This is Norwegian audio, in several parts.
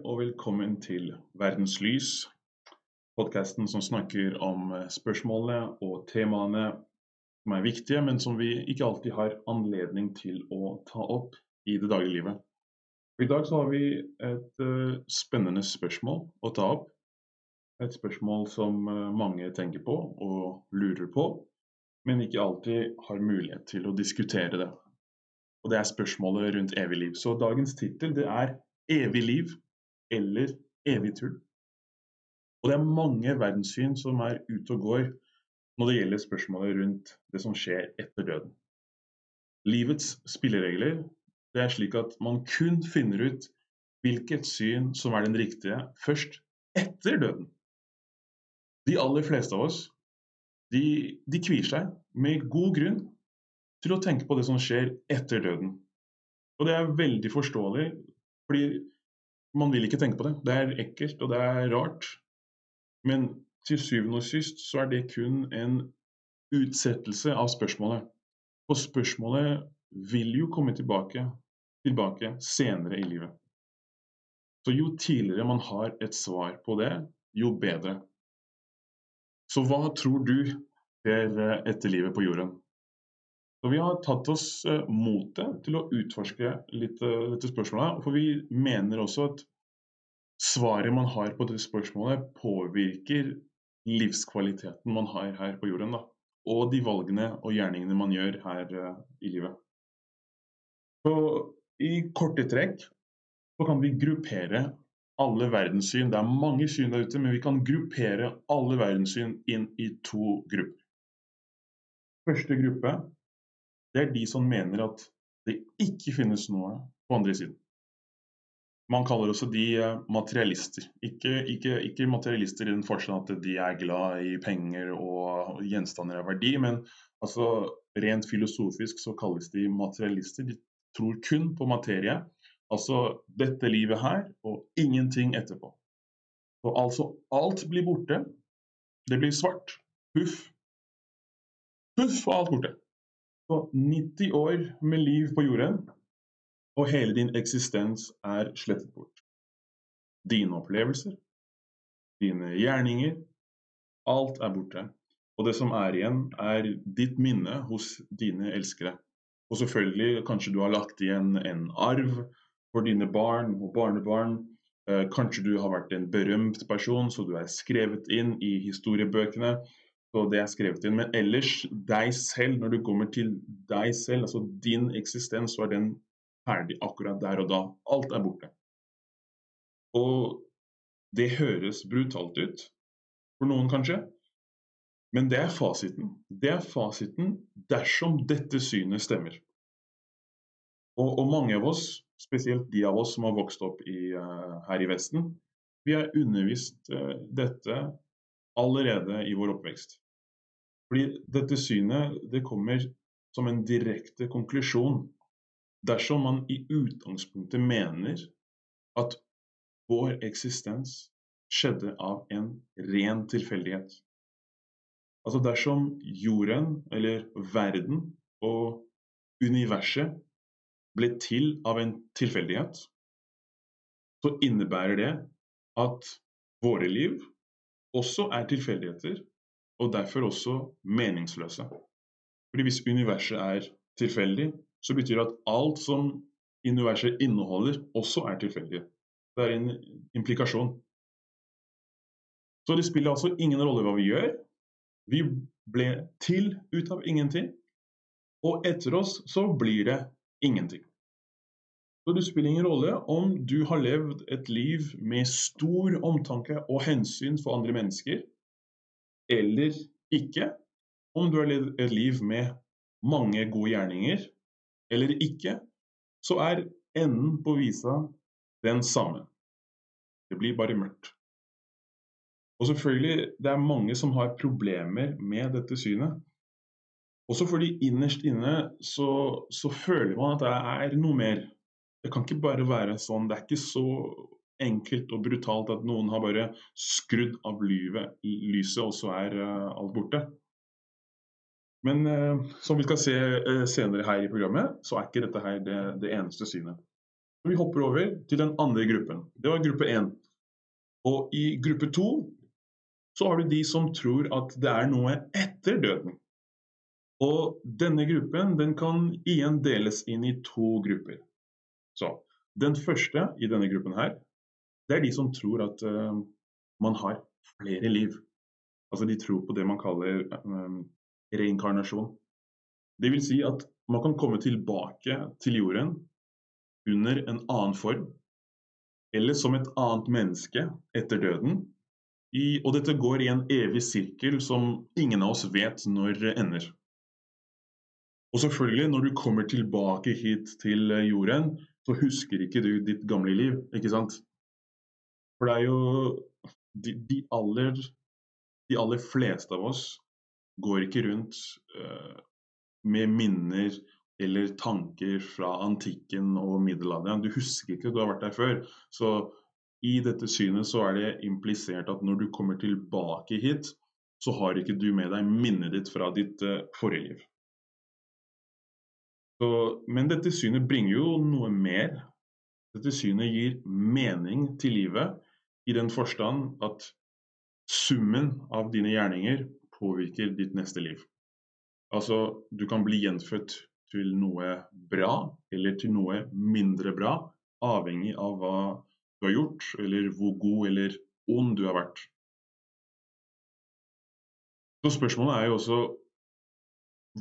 og velkommen til Verdens lys, podkasten som snakker om eh, spørsmålene og temaene som er viktige, men som vi ikke alltid har anledning til å ta opp i det daglige livet. I dag så har vi et uh, spennende spørsmål å ta opp. Et spørsmål som uh, mange tenker på og lurer på, men ikke alltid har mulighet til å diskutere det. Og det er spørsmålet rundt evig liv. Så dagens tittel er evig liv eller evig tull. Og det er mange verdenssyn som er ute og går når det gjelder spørsmålet rundt det som skjer etter døden. Livets spilleregler det er slik at man kun finner ut hvilket syn som er den riktige, først etter døden. De aller fleste av oss de, de kvier seg med god grunn til å tenke på det som skjer etter døden. Og det er veldig forståelig, fordi man vil ikke tenke på det. Det er ekkelt, og det er rart. Men til syvende og sist så er det kun en utsettelse av spørsmålet. Og spørsmålet vil jo komme tilbake, tilbake senere i livet. Så jo tidligere man har et svar på det, jo bedre. Så hva tror du skjer etter livet på jorden? Så vi har tatt oss eh, motet til å utforske litt eh, dette spørsmålet. For vi mener også at svaret man har på dette spørsmålet, påvirker livskvaliteten man har her på jorden. Da. Og de valgene og gjerningene man gjør her uh, i livet. Så I korte trekk så kan vi gruppere alle verdenssyn. Det er mange syn der ute, men vi kan gruppere alle verdenssyn inn i to grupper. Første gruppe det er de som mener at det ikke finnes noe på andre siden. Man kaller også de eh, materialister. Ikke, ikke, ikke materialister i den forstand at de er glad i penger og gjenstander av verdi, men altså, rent filosofisk så kalles de materialister. De tror kun på materie. Altså dette livet her og ingenting etterpå. Så altså alt blir borte. Det blir svart. Puff. Puff og alt borte. Så 90 år med liv på jorden, og hele din eksistens er slettet bort. Dine opplevelser, dine gjerninger, alt er borte. Og det som er igjen, er ditt minne hos dine elskere. Og selvfølgelig, kanskje du har lagt igjen en arv for dine barn og barnebarn. Eh, kanskje du har vært en berømt person, så du er skrevet inn i historiebøkene og det er skrevet inn. Men ellers, deg selv, når du kommer til deg selv, altså din eksistens, så er den ferdig akkurat der og da. Alt er borte. Og det høres brutalt ut for noen, kanskje. Men det er fasiten. Det er fasiten dersom dette synet stemmer. Og, og mange av oss, spesielt de av oss som har vokst opp i, uh, her i Vesten, vi er undervist uh, dette allerede i vår oppvekst. Fordi dette synet det kommer som en direkte konklusjon dersom man i utgangspunktet mener at vår eksistens skjedde av en ren tilfeldighet. Altså dersom jorden, eller verden, og universet ble til av en tilfeldighet, så innebærer det at våre liv også er tilfeldigheter og derfor også meningsløse. Fordi Hvis universet er tilfeldig, så betyr det at alt som universet inneholder, også er tilfeldig. Det er en implikasjon. Så det spiller altså ingen rolle hva vi gjør. Vi ble til ut av ingenting, og etter oss så blir det ingenting. Så det spiller ingen rolle om du har levd et liv med stor omtanke og hensyn for andre mennesker, eller ikke. Om du har levd et liv med mange gode gjerninger eller ikke, så er enden på visa den samme. Det blir bare mørkt. Og selvfølgelig, det er mange som har problemer med dette synet. Også fordi innerst inne så, så føler man at det er noe mer. Det kan ikke bare være sånn. Det er ikke så enkelt og brutalt at noen har bare skrudd av lyvet, lyset, og så er uh, alt borte. Men uh, som vi skal se uh, senere her i programmet, så er ikke dette her det, det eneste synet. Vi hopper over til den andre gruppen. Det var gruppe én. Og i gruppe to så har du de som tror at det er noe etter døden. Og denne gruppen den kan igjen deles inn i to grupper. Så den første i denne gruppen her, det er de som tror at uh, man har flere liv. Altså de tror på det man kaller um, reinkarnasjon. Det vil si at man kan komme tilbake til jorden under en annen form, eller som et annet menneske etter døden. I, og dette går i en evig sirkel som ingen av oss vet når ender. Og selvfølgelig, når du kommer tilbake hit til jorden, så husker ikke du ditt gamle liv, ikke sant? For det er jo de, de, aller, de aller fleste av oss går ikke rundt uh, med minner eller tanker fra antikken og middelalderen. Du husker ikke at du har vært der før. Så i dette synet så er det implisert at når du kommer tilbake hit, så har ikke du med deg minnet ditt fra ditt uh, forrige liv. Så, men dette synet bringer jo noe mer. Dette synet gir mening til livet i den forstand at summen av dine gjerninger påvirker ditt neste liv. Altså, du kan bli gjenfødt til noe bra eller til noe mindre bra, avhengig av hva du har gjort, eller hvor god eller ond du har vært. Så spørsmålet er jo også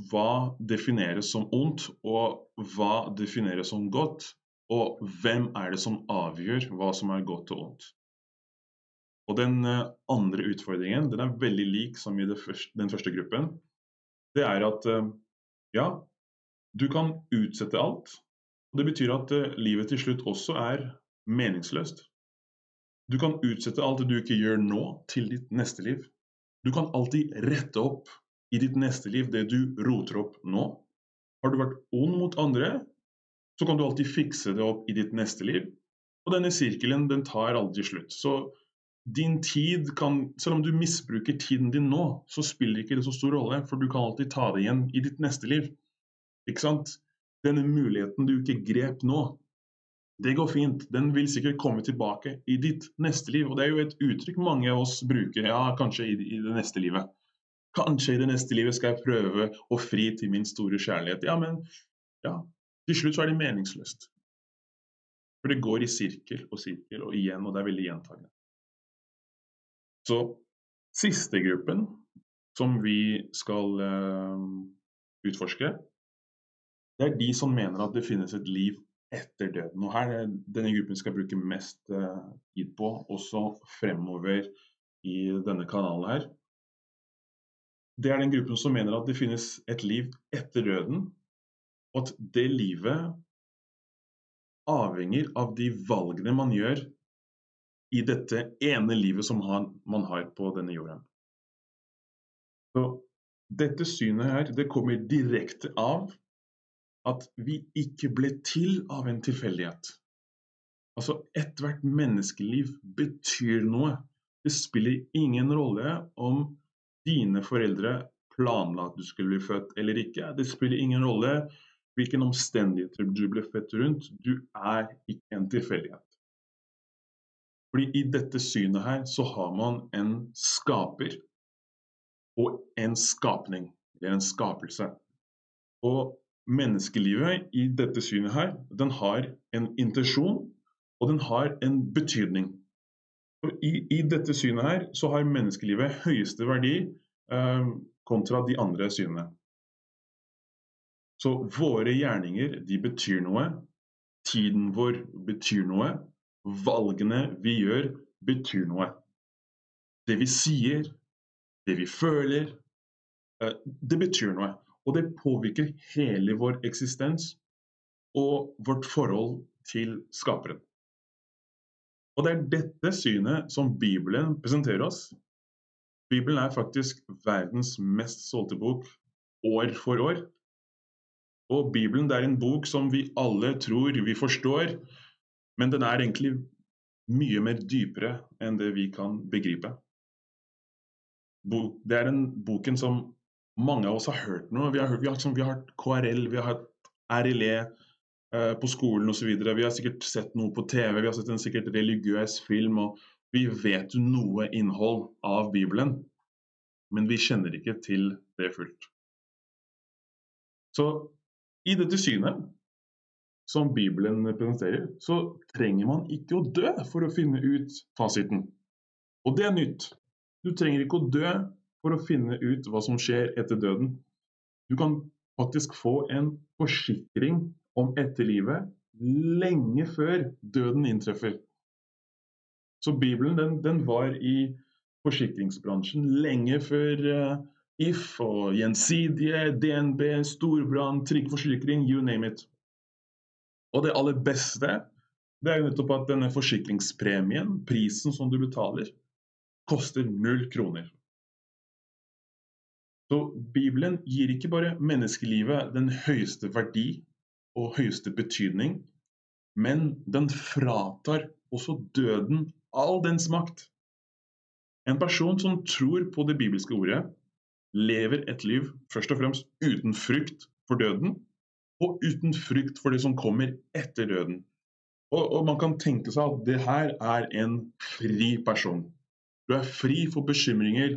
hva defineres som ondt, og hva defineres som godt? Og hvem er det som avgjør hva som er godt og ondt? Og Den eh, andre utfordringen den er veldig lik som i første, den første gruppen. Det er at eh, ja, du kan utsette alt. og Det betyr at uh, livet til slutt også er meningsløst. Du kan utsette alt du ikke gjør nå, til ditt neste liv. Du kan alltid rette opp i ditt neste liv det du roter opp nå. Har du vært ond mot andre, så kan du alltid fikse det opp i ditt neste liv. Og denne sirkelen den tar aldri slutt. Så din tid kan Selv om du misbruker tiden din nå, så spiller ikke det så stor rolle, for du kan alltid ta det igjen i ditt neste liv. Ikke sant? Denne muligheten du ikke grep nå, det går fint. Den vil sikkert komme tilbake i ditt neste liv. Og det er jo et uttrykk mange av oss bruker. Ja, kanskje i, i det neste livet. Kanskje i det neste livet skal jeg prøve å fri til min store kjærlighet. Ja, men ja, til slutt så er det meningsløst. For det går i sirkel og sirkel og igjen, og det er veldig gjentagende. Så siste gruppen som vi skal uh, utforske, det er de som mener at det finnes et liv etter døden. Og her er denne gruppen skal bruke mest uh, tid på, også fremover i denne kanalen her. Det er den gruppen som mener at det finnes et liv etter døden, og at det livet avhenger av de valgene man gjør i dette ene livet som man har på denne jorden. Så dette synet her, det kommer direkte av at vi ikke ble til av en tilfeldighet. Altså, ethvert menneskeliv betyr noe. Det spiller ingen rolle om dine foreldre planla at du skulle bli født eller ikke. Det spiller ingen rolle hvilken omstendigheter du ble født rundt. Du er ikke en tilfeldighet. Fordi i dette synet her så har man en skaper og en skapning. Eller en skapelse. Og menneskelivet i dette synet her, den har en intensjon, og den har en betydning. I, I, dette synet her så har menneskelivet høyeste verdi eh, kontra de andre synene. Så våre gjerninger, de betyr noe. Tiden vår betyr noe. Valgene vi gjør, betyr noe. Det vi sier, det vi føler, eh, det betyr noe. Og det påvirker hele vår eksistens og vårt forhold til skaperen. Og det er dette synet som Bibelen presenterer oss. Bibelen er faktisk verdens mest solgte bok år for år. Og Bibelen er en bok som vi alle tror vi forstår, men den er egentlig mye mer dypere enn det vi kan begripe. Det er den boken som mange av oss har hørt noe. Vi har, vi har, liksom, vi har KRL, vi har hatt RLE, eh, på skolen osv. Vi har sikkert sett noe på TV, vi har sett en sikkert religiøs film, og vi vet noe innhold av Bibelen. Men vi kjenner ikke til det fullt. Så i dette synet som Bibelen presenterer, så trenger man ikke å dø for å finne ut fasiten. Og det er nytt. Du trenger ikke å dø for å finne ut hva som skjer etter døden. Du kan faktisk få en forsikring om etterlivet lenge før døden inntreffer. Så Bibelen den, den var i forsikringsbransjen lenge før uh, If og Gjensidige, DNB, Storbrann, Trygg Forsikring, you name it. Og det aller beste det er jo nettopp at denne forsikringspremien, prisen som du betaler, koster null kroner. Så Bibelen gir ikke bare menneskelivet den høyeste verdi og høyeste betydning, men den fratar også døden all dens makt. En person som tror på det bibelske ordet, lever et liv først og fremst uten frykt for døden, og uten frykt for det som kommer etter døden. Og, og, man kan tenke seg at det her er en fri person. Du er fri for bekymringer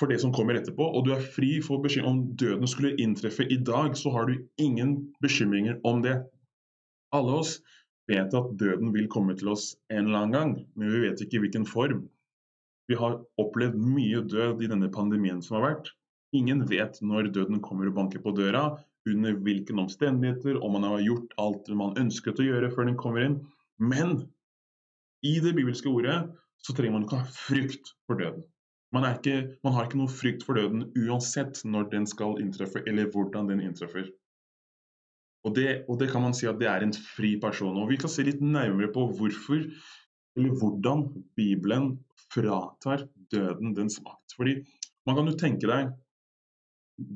for det som kommer etterpå, og du er fri for bekymringer om døden skulle inntreffe i dag, så har du ingen bekymringer om det. Alle oss vet at døden vil komme til oss en eller annen gang, men vi vet ikke i hvilken form. Vi har opplevd mye død i denne pandemien som har vært. Ingen vet når døden kommer og banker på døra, under hvilke omstendigheter, om man har gjort alt man ønsket å gjøre før den kommer inn. Men i det bibelske ordet så trenger man ikke ha frykt for døden. Man, ikke, man, har ikke noe frykt for døden uansett når den skal inntreffe, eller hvordan den inntreffer. Og det, og det kan man si at det er en fri person. Og Vi kan se litt nærmere på hvorfor, eller hvordan Bibelen fratar døden dens makt. Fordi man kan jo tenke deg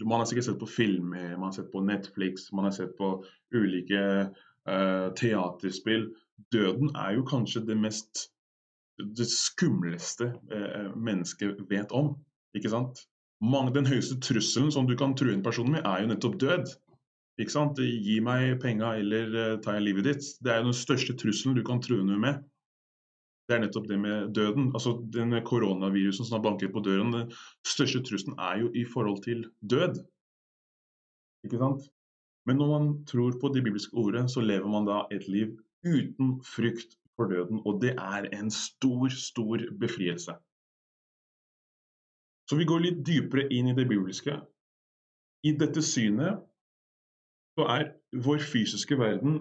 man har sikkert sett på filmer, man har sett på Netflix, man har sett på ulike uh, teaterspill. Døden er jo kanskje det mest det skumleste uh, mennesket vet om. Ikke sant? Mange, den høyeste trusselen som du kan true en person med, er jo nettopp død. Ikke sant? Gi meg penga eller uh, ta livet ditt. Det er jo den største trusselen du kan true noe med det er nettopp det med døden. Altså den koronavirusen som har banket på døren, den største trusselen er jo i forhold til død. Ikke sant? Men når man tror på det bibelske ordet, så lever man da et liv uten frykt for døden. Og det er en stor, stor befrielse. Så vi går litt dypere inn i det bibelske. I dette synet så er vår fysiske verden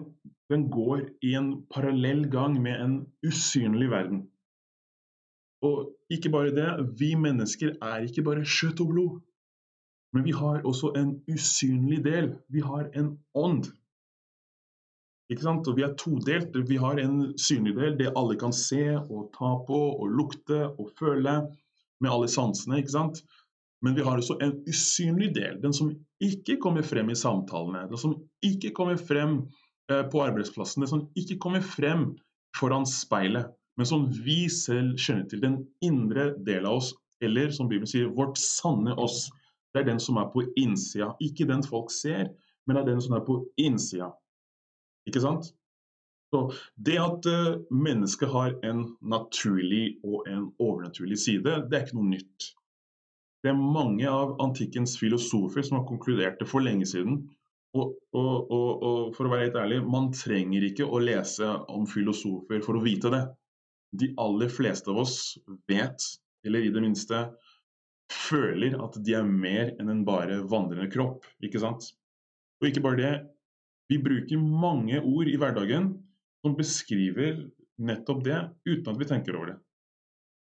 den går i en parallell gang med en usynlig verden. Og ikke bare det, vi mennesker er ikke bare kjøtt og blod. Men vi har også en usynlig del. Vi har en ånd. Ikke sant? Og vi er todelt. Vi har en synlig del, det alle kan se og ta på og lukte og føle med alle sansene. ikke sant? Men vi har også en usynlig del, den som ikke kommer frem i samtalene. Den som ikke kommer frem eh, på arbeidsplassen, den som ikke kommer frem foran speilet. Men som vi selv kjenner til. Den indre del av oss, eller som Bibelen sier, vårt sanne oss. Det er den som er på innsida. Ikke den folk ser, men det er den som er på innsida. Ikke sant? Så Det at uh, mennesket har en naturlig og en overnaturlig side, det er ikke noe nytt. Det er mange av antikkens filosofer som har konkludert det for lenge siden. Og, og, og, og, for å være helt ærlig, man trenger ikke å lese om filosofer for å vite det. De aller fleste av oss vet, eller i det minste føler, at de er mer enn en bare vandrende kropp. Ikke sant? Og ikke bare det. Vi bruker mange ord i hverdagen som beskriver nettopp det, uten at vi tenker over det.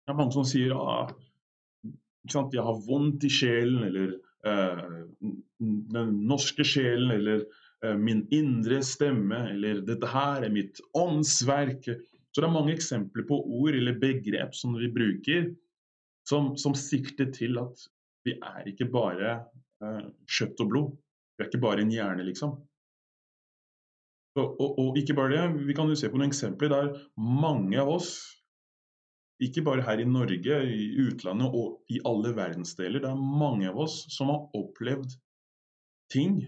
Det er mange som sier ah, jeg har vondt i sjelen, eller eh, den norske sjelen, eller eh, min indre stemme, eller dette her er mitt åndsverk. Så det er mange eksempler på ord eller begrep som vi bruker, som, som sikter til at vi er ikke bare eh, kjøtt og blod. Vi er ikke bare en hjerne, liksom. Og, og, og, ikke bare det, vi kan jo se på noen eksempler der mange av oss ikke bare her i Norge, i utlandet og i alle verdensdeler. Det er mange av oss som har opplevd ting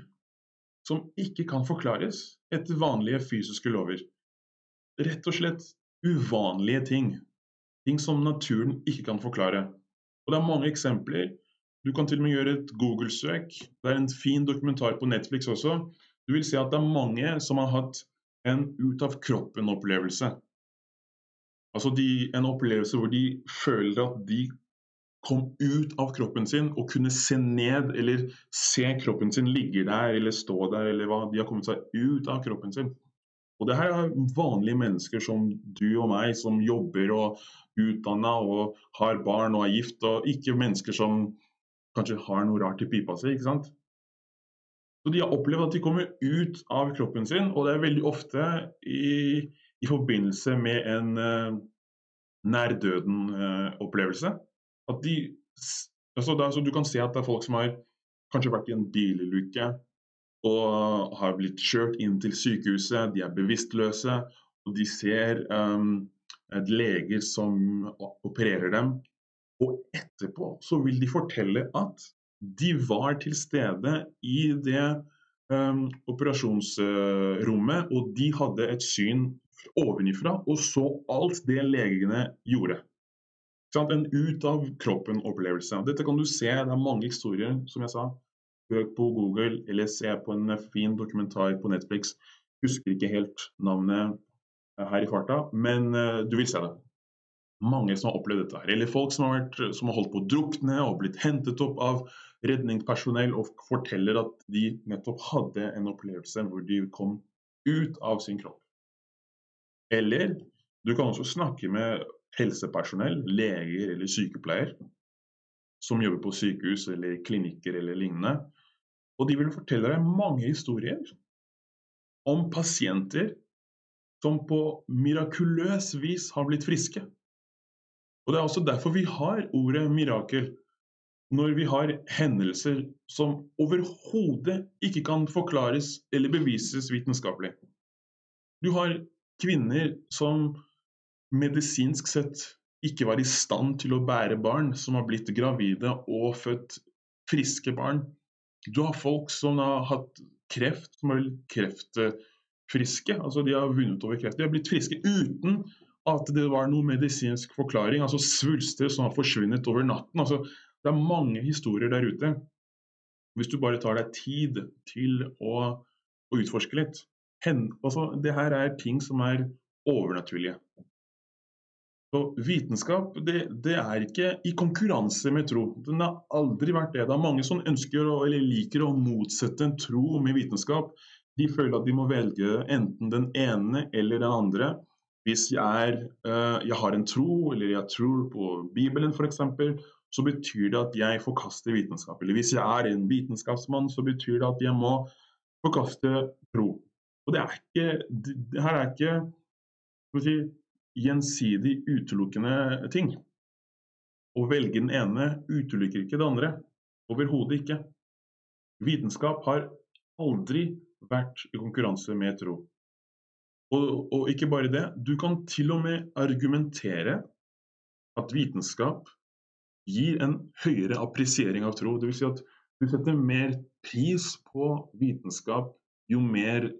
som ikke kan forklares etter vanlige fysiske lover. Rett og slett uvanlige ting. Ting som naturen ikke kan forklare. Og Det er mange eksempler. Du kan til og med gjøre et Google-søk. Det er en fin dokumentar på Netflix også. Du vil se at det er mange som har hatt en ut-av-kroppen-opplevelse. Altså de, en opplevelse hvor de føler at de kom ut av kroppen sin og kunne se ned eller se kroppen sin ligge der eller stå der eller hva. De har kommet seg ut av kroppen sin. Og det her er vanlige mennesker som du og meg, som jobber og utdanna og har barn og er gift, og ikke mennesker som kanskje har noe rart i pipa si. ikke sant? Så De har opplevd at de kommer ut av kroppen sin, og det er veldig ofte i, i forbindelse med en uh, nær døden-opplevelse. Uh, at de, altså det, så du kan se at det er folk som har kanskje vært i en bilulykke og har blitt kjørt inn til sykehuset. De er bevisstløse, og de ser um, leger som opererer dem. Og etterpå så vil de fortelle at de var til stede i det um, operasjonsrommet, og de hadde et syn ovenifra og så alt det legene gjorde. En ut-av-kroppen-opplevelse. Dette kan du se, det er mange historier, som jeg sa. Søk på Google eller se på en fin dokumentar på Netflix. Husker ikke helt navnet her i farta, men eh, du vil se det. Mange som har opplevd dette. her. Eller folk som har, vært, som har holdt på å drukne og blitt hentet opp av redningspersonell og forteller at de nettopp hadde en opplevelse hvor de kom ut av sin kropp. Eller du kan også snakke med helsepersonell, leger eller sykepleier som jobber på sykehus eller klinikker eller lignende. Og de vil fortelle deg mange historier om pasienter som på mirakuløs vis har blitt friske. Og Det er også derfor vi har ordet mirakel. Når vi har hendelser som overhodet ikke kan forklares eller bevises vitenskapelig. Du har kvinner som medisinsk sett ikke var i stand til å bære barn, som har blitt gravide og født friske barn. Du har folk som har hatt kreft, som er kreftfriske. altså De har vunnet over kreft. De har blitt friske uten at det var noen medisinsk forklaring. altså Svulster som har forsvunnet over natten. altså Det er mange historier der ute. Hvis du bare tar deg tid til å, å utforske litt. Hen, altså, det her er ting som er overnaturlige. Så vitenskap det, det, er ikke i konkurranse med tro. Den har aldri vært det. Det er mange som ønsker å, eller liker å motsette en tro med vitenskap. De føler at de må velge enten den ene eller den andre. Hvis jeg, er, uh, jeg har en tro, eller jeg tror på Bibelen f.eks., så betyr det at jeg forkaster vitenskap. Eller hvis jeg er en vitenskapsmann, så betyr det at jeg må forkaste tro. Og det er ikke, det her er ikke si, gjensidig utelukkende ting. Å velge den ene utelukker ikke det andre. Overhodet ikke. Vitenskap har aldri vært i konkurranse med tro. Og, og, ikke bare det, du kan til og med argumentere at vitenskap gir en høyere appresiering av tro. Dvs. Si at du setter mer pris på vitenskap jo mer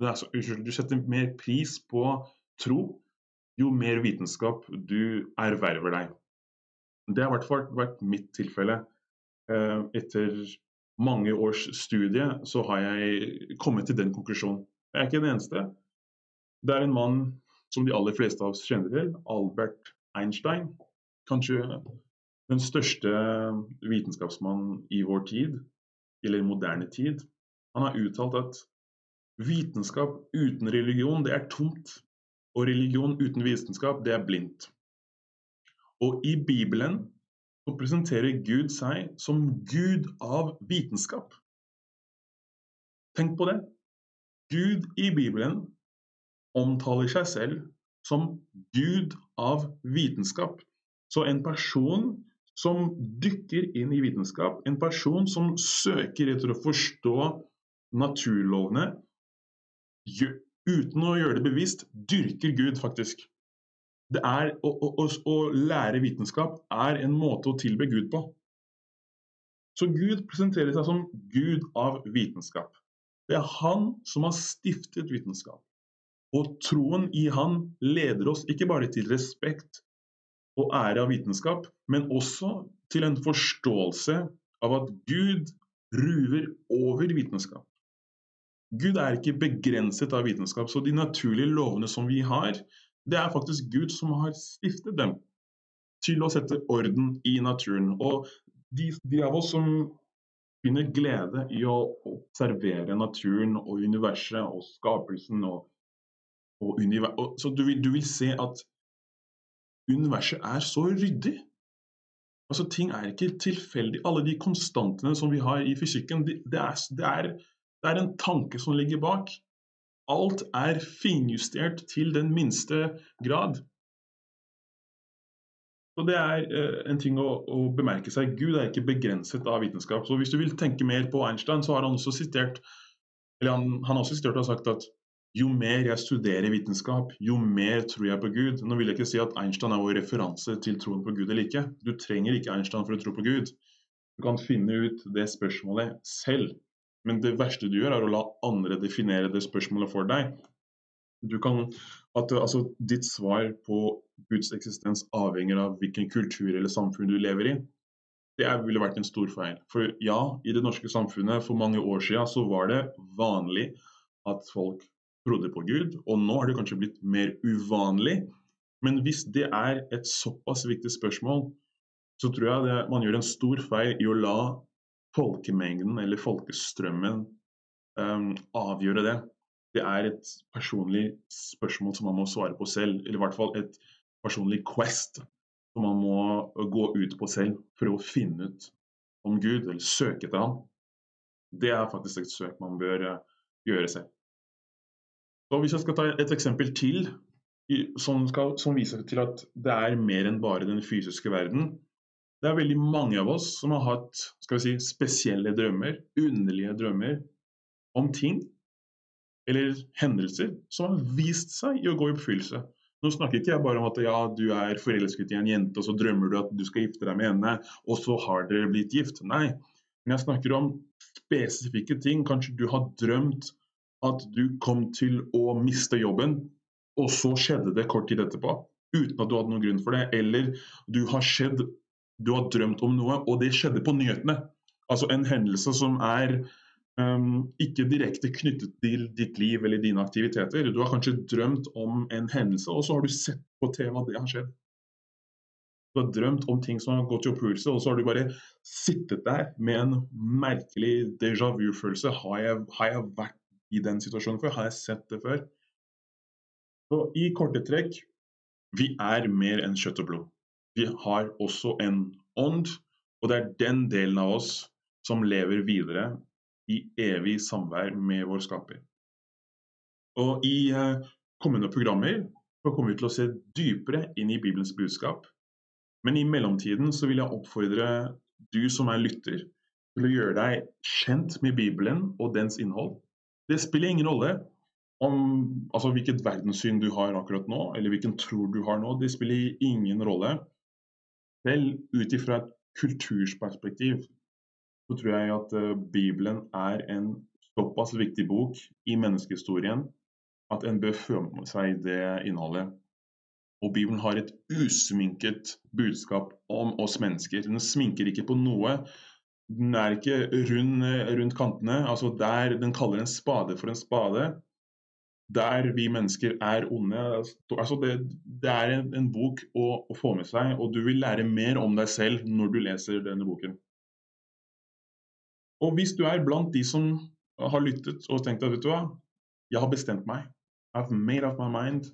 altså, Du setter mer pris på tro jo mer vitenskap du erverver deg. Det har i hvert fall vært mitt tilfelle. Eh, etter mange års studie så har jeg kommet til den konklusjonen. Jeg er ikke den eneste. Det er en mann som de aller fleste av oss kjenner til, Albert Einstein. Kanskje den største vitenskapsmannen i vår tid, eller moderne tid. Han har uttalt at vitenskap uten religion, det er tomt. Og religion uten vitenskap, det er blindt. Og i Bibelen så presenterer Gud seg som Gud av vitenskap. Tenk på det. Gud i Bibelen omtaler seg selv som Gud av vitenskap. Så en person som dykker inn i vitenskap, en person som søker etter å forstå naturlovene, uten å gjøre det bevisst, dyrker Gud, faktisk. Det er, å, å, å, lære vitenskap er en måte å tilbe Gud på. Så Gud presenterer seg som Gud av vitenskap. Det er han som har stiftet vitenskap. Og troen i han leder oss ikke bare til respekt og ære av vitenskap, men også til en forståelse av at Gud ruver over vitenskap. Gud er ikke begrenset av vitenskap, så de naturlige lovene som vi har, det er faktisk Gud som har stiftet dem til å sette orden i naturen. Og de, de av oss som finner glede i å observere naturen og universet og skapelsen og, og, univers, og Så du vil, du vil se at universet er så ryddig. Altså, ting er ikke tilfeldig. Alle de konstantene som vi har i fysikken, det, det, er, det, er, det er, en tanke som ligger bak. Alt er finjustert til den minste grad. Så Det er uh, en ting å, å, bemerke seg. Gud er ikke begrenset av vitenskap. Så Hvis du vil tenke mer på Einstein, så har han også sitert eller han, han har også sitert og sagt at jo mer jeg studerer vitenskap, jo mer tror jeg på Gud. Nå vil jeg ikke si at Einstein er vår referanse til troen på Gud eller ikke. Du trenger ikke Einstein for å tro på Gud. Du kan finne ut det spørsmålet selv. Men det verste du gjør, er å la andre definere det spørsmålet for deg. Du kan, at altså, Ditt svar på Guds eksistens avhenger av hvilken kultur eller samfunn du lever i. Det ville vært en stor feil. For ja, i det norske samfunnet for mange år siden så var det vanlig at folk trodde på Gud, og nå har det kanskje blitt mer uvanlig. Men hvis det er et såpass viktig spørsmål, så tror jeg det, man gjør en stor feil i å la folkemengden eller folkestrømmen um, avgjøre det. Det er et personlig spørsmål som man må svare på selv, eller i hvert fall et personlig quest som man må gå ut på selv for å finne ut om Gud, eller søke etter ham. Det er faktisk et søk man bør uh, gjøre selv. Og Hvis jeg skal ta et eksempel til som, skal, som, viser til at det er mer enn bare den fysiske verden. Det er veldig mange av oss som har hatt si, spesielle drømmer, underlige drømmer, om ting eller hendelser som har vist seg i å gå i oppfyllelse. Nå snakker ikke jeg bare om at ja, du er forelsket i en jente, og så drømmer du at du skal gifte deg med henne, og så har dere blitt gift. Nei. Men jeg snakker om spesifikke ting. Kanskje du har drømt at du kom til å miste jobben, og så skjedde det kort tid etterpå, uten at du hadde noen grunn for det. Eller du har, skjedd, du har drømt om noe, og det skjedde på nyhetene. Altså en hendelse som er um, ikke direkte knyttet til ditt liv eller dine aktiviteter. Du har kanskje drømt om en hendelse, og så har du sett på TV at det har skjedd. Du har drømt om ting som har gått i oppfyllelse, og så har du bare sittet der med en merkelig déjà vu-følelse. Har, har, jeg vært i den situasjonen før? Har jeg sett det før? Så I korte trekk vi er mer enn kjøtt og blod. Vi har også en ånd, og det er den delen av oss som lever videre i evig samvær med vår skaper. Og I uh, kommende programmer kommer vi til å se dypere inn i Bibelens budskap. Men i mellomtiden så vil jeg oppfordre du som er lytter, til å gjøre deg kjent med Bibelen og dens innhold. Det spiller ingen rolle om altså, hvilket verdenssyn du har akkurat nå, eller hvilken tro du har nå. Det spiller ingen rolle. Selv ut ifra et kultursperspektiv så tror jeg at uh, Bibelen er en såpass viktig bok i menneskehistorien at en bør få med seg det innholdet. Og Bibelen har et usminket budskap om oss mennesker. Den sminker ikke på noe. Den er ikke rund rundt kantene. altså Der den kaller en spade for en spade, der vi mennesker er onde. altså Det, det er en, en bok å, å, få med seg, og du vil lære mer om deg selv når du leser denne boken. Og hvis du er blant de som har lyttet og tenkt at vet du hva, jeg har bestemt meg. I've made up my mind.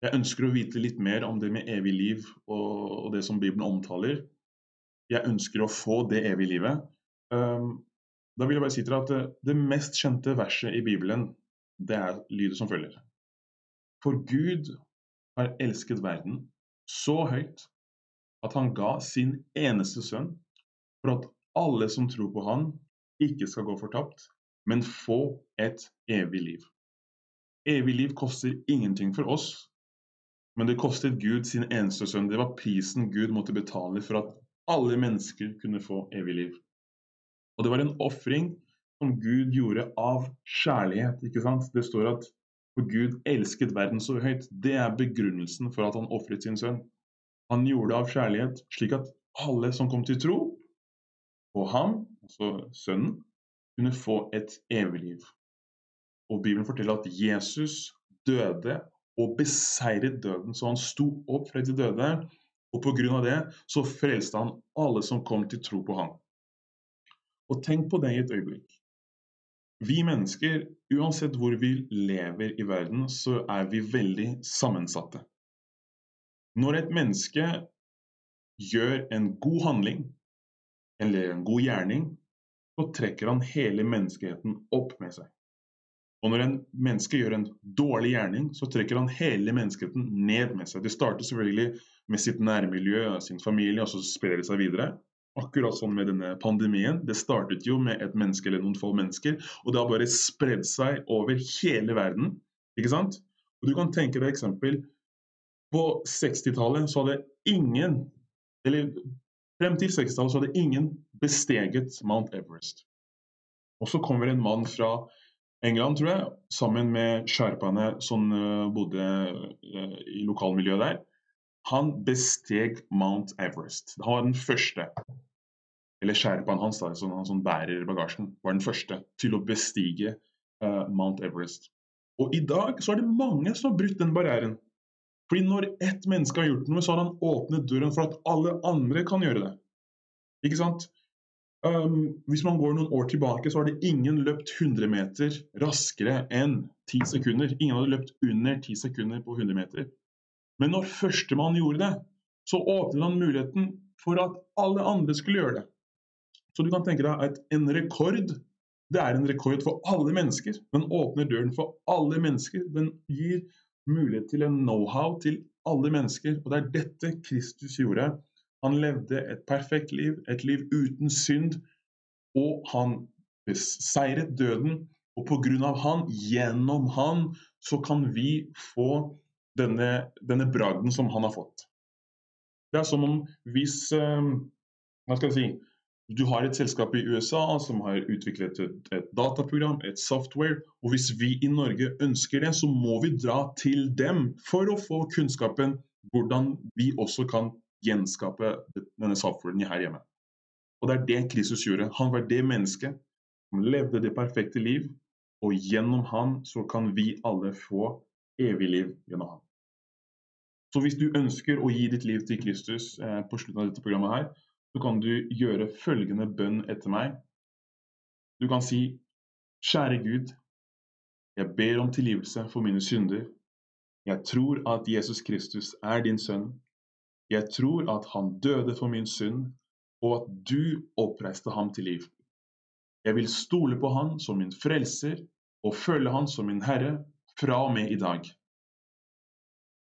Jeg ønsker å vite litt mer om det med evig liv og, og det som Bibelen omtaler jeg ønsker å få det evige livet. Um, da vil jeg bare si til deg at det, det, mest kjente verset i Bibelen, det er lydet som følger. For Gud har elsket verden så høyt at han ga sin eneste sønn for at alle som tror på han, ikke skal gå fortapt, men få et evig liv. Evig liv koster ingenting for oss, men det kostet Gud sin eneste sønn. Det var prisen Gud måtte betale for at alle mennesker kunne få evig liv. Og det var en ofring som Gud gjorde av kjærlighet. ikke sant? Det står at for Gud elsket verden så høyt. Det er begrunnelsen for at han ofret sin sønn. Han gjorde det av kjærlighet, slik at alle som kom til tro på ham, altså sønnen, kunne få et evig liv. Og Bibelen forteller at Jesus døde og beseiret døden. Så han sto opp fra de døde, og pga. det så frelste han alle som kom til tro på ham. Og tenk på det i et øyeblikk. Vi mennesker, uansett hvor vi lever i verden, så er vi veldig sammensatte. Når et menneske gjør en god handling eller en god gjerning, så trekker han hele menneskeheten opp med seg. Og når en menneske gjør en dårlig gjerning, så trekker han hele menneskeheten ned med seg. Det starter selvfølgelig med sitt nærmiljø, sin familie, og så sprer det seg videre. Akkurat sånn med denne pandemien. Det startet jo med et menneske eller noen få mennesker, og det har bare spredd seg over hele verden. Ikke sant? Og Du kan tenke deg eksempel. På 60-tallet så hadde ingen, eller frem til 60-tallet så hadde ingen besteget Mount Everest. Og så kommer en mann fra England, tror jeg, sammen med sherpaene som eh, bodde eh, i lokalmiljøet der. Han besteg Mount Everest. Han var den første, eller sherpaen hans, da, som han som bærer bagasjen, var den første til å bestige uh, Mount Everest. Og i dag så er det mange som har brutt den barrieren. Fordi når ett menneske har gjort noe, så har han åpnet døren for at alle andre kan gjøre det. Ikke sant? Um, hvis man går noen år tilbake, så har det ingen løpt 100 meter raskere enn 10 sekunder. Ingen hadde løpt under 10 sekunder på 100 meter. Men når førstemann gjorde det, så åpnet han muligheten for at alle andre skulle gjøre det. Så du kan tenke deg at en rekord det er en rekord for alle mennesker. Den åpner døren for alle mennesker. Den gir mulighet til en know-how til alle mennesker. Og det er dette Kristus gjorde. Han levde et perfekt liv, et liv uten synd. Og han beseiret døden. Og på grunn av han, gjennom han, så kan vi få denne, denne bragden som han har fått. Det er som om hvis eh, Hva skal jeg si du har et selskap i USA som har utviklet et, et, dataprogram, et software, og hvis vi i Norge ønsker det, så må vi dra til dem for å få kunnskapen hvordan vi også kan gjenskape denne softwaren her hjemme. Og det er det Kristus gjorde. Han var det mennesket som levde det perfekte liv, og gjennom han så kan vi alle få evig liv gjennom ham. Så hvis du ønsker å gi ditt liv til Kristus eh, på slutten av dette programmet her, så kan du gjøre følgende bønn etter meg. Du kan si, kjære Gud, jeg ber om tilgivelse for mine synder. Jeg tror at Jesus Kristus er din sønn. Jeg tror at han døde for min synd, og at du oppreiste ham til liv. Jeg vil stole på han som min frelser og følge han som min herre fra og med i dag.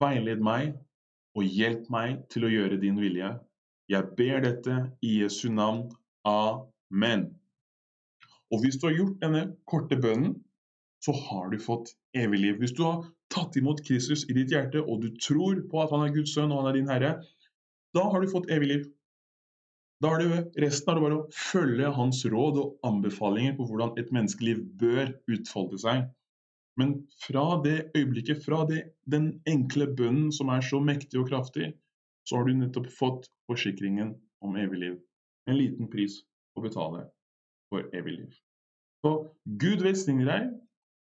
Veiled meg og hjelp meg til å gjøre din vilje. Jeg ber dette i Jesu navn. Amen. Og hvis du har gjort denne korte bønnen, så har du fått evig liv. Hvis du har tatt imot Kristus i ditt hjerte, og du tror på at han er Guds sønn og han er din herre, da har du fått evig liv. Da er det resten er det bare å følge hans råd og anbefalinger på hvordan et menneskeliv bør utfolde seg. Men fra det øyeblikket, fra det, den enkle bønnen som er så mektig og kraftig, så har du nettopp fått forsikringen om evig liv. En liten pris å betale for evig liv. Så Gud velsigner deg.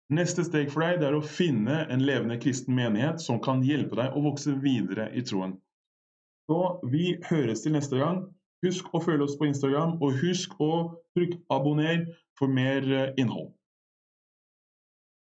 Neste steg for deg er å finne en levende kristen menighet som kan hjelpe deg å vokse videre i troen. Så vi høres til neste gang. Husk å følge oss på Instagram, og husk å trykke abonner for mer eh, innhold.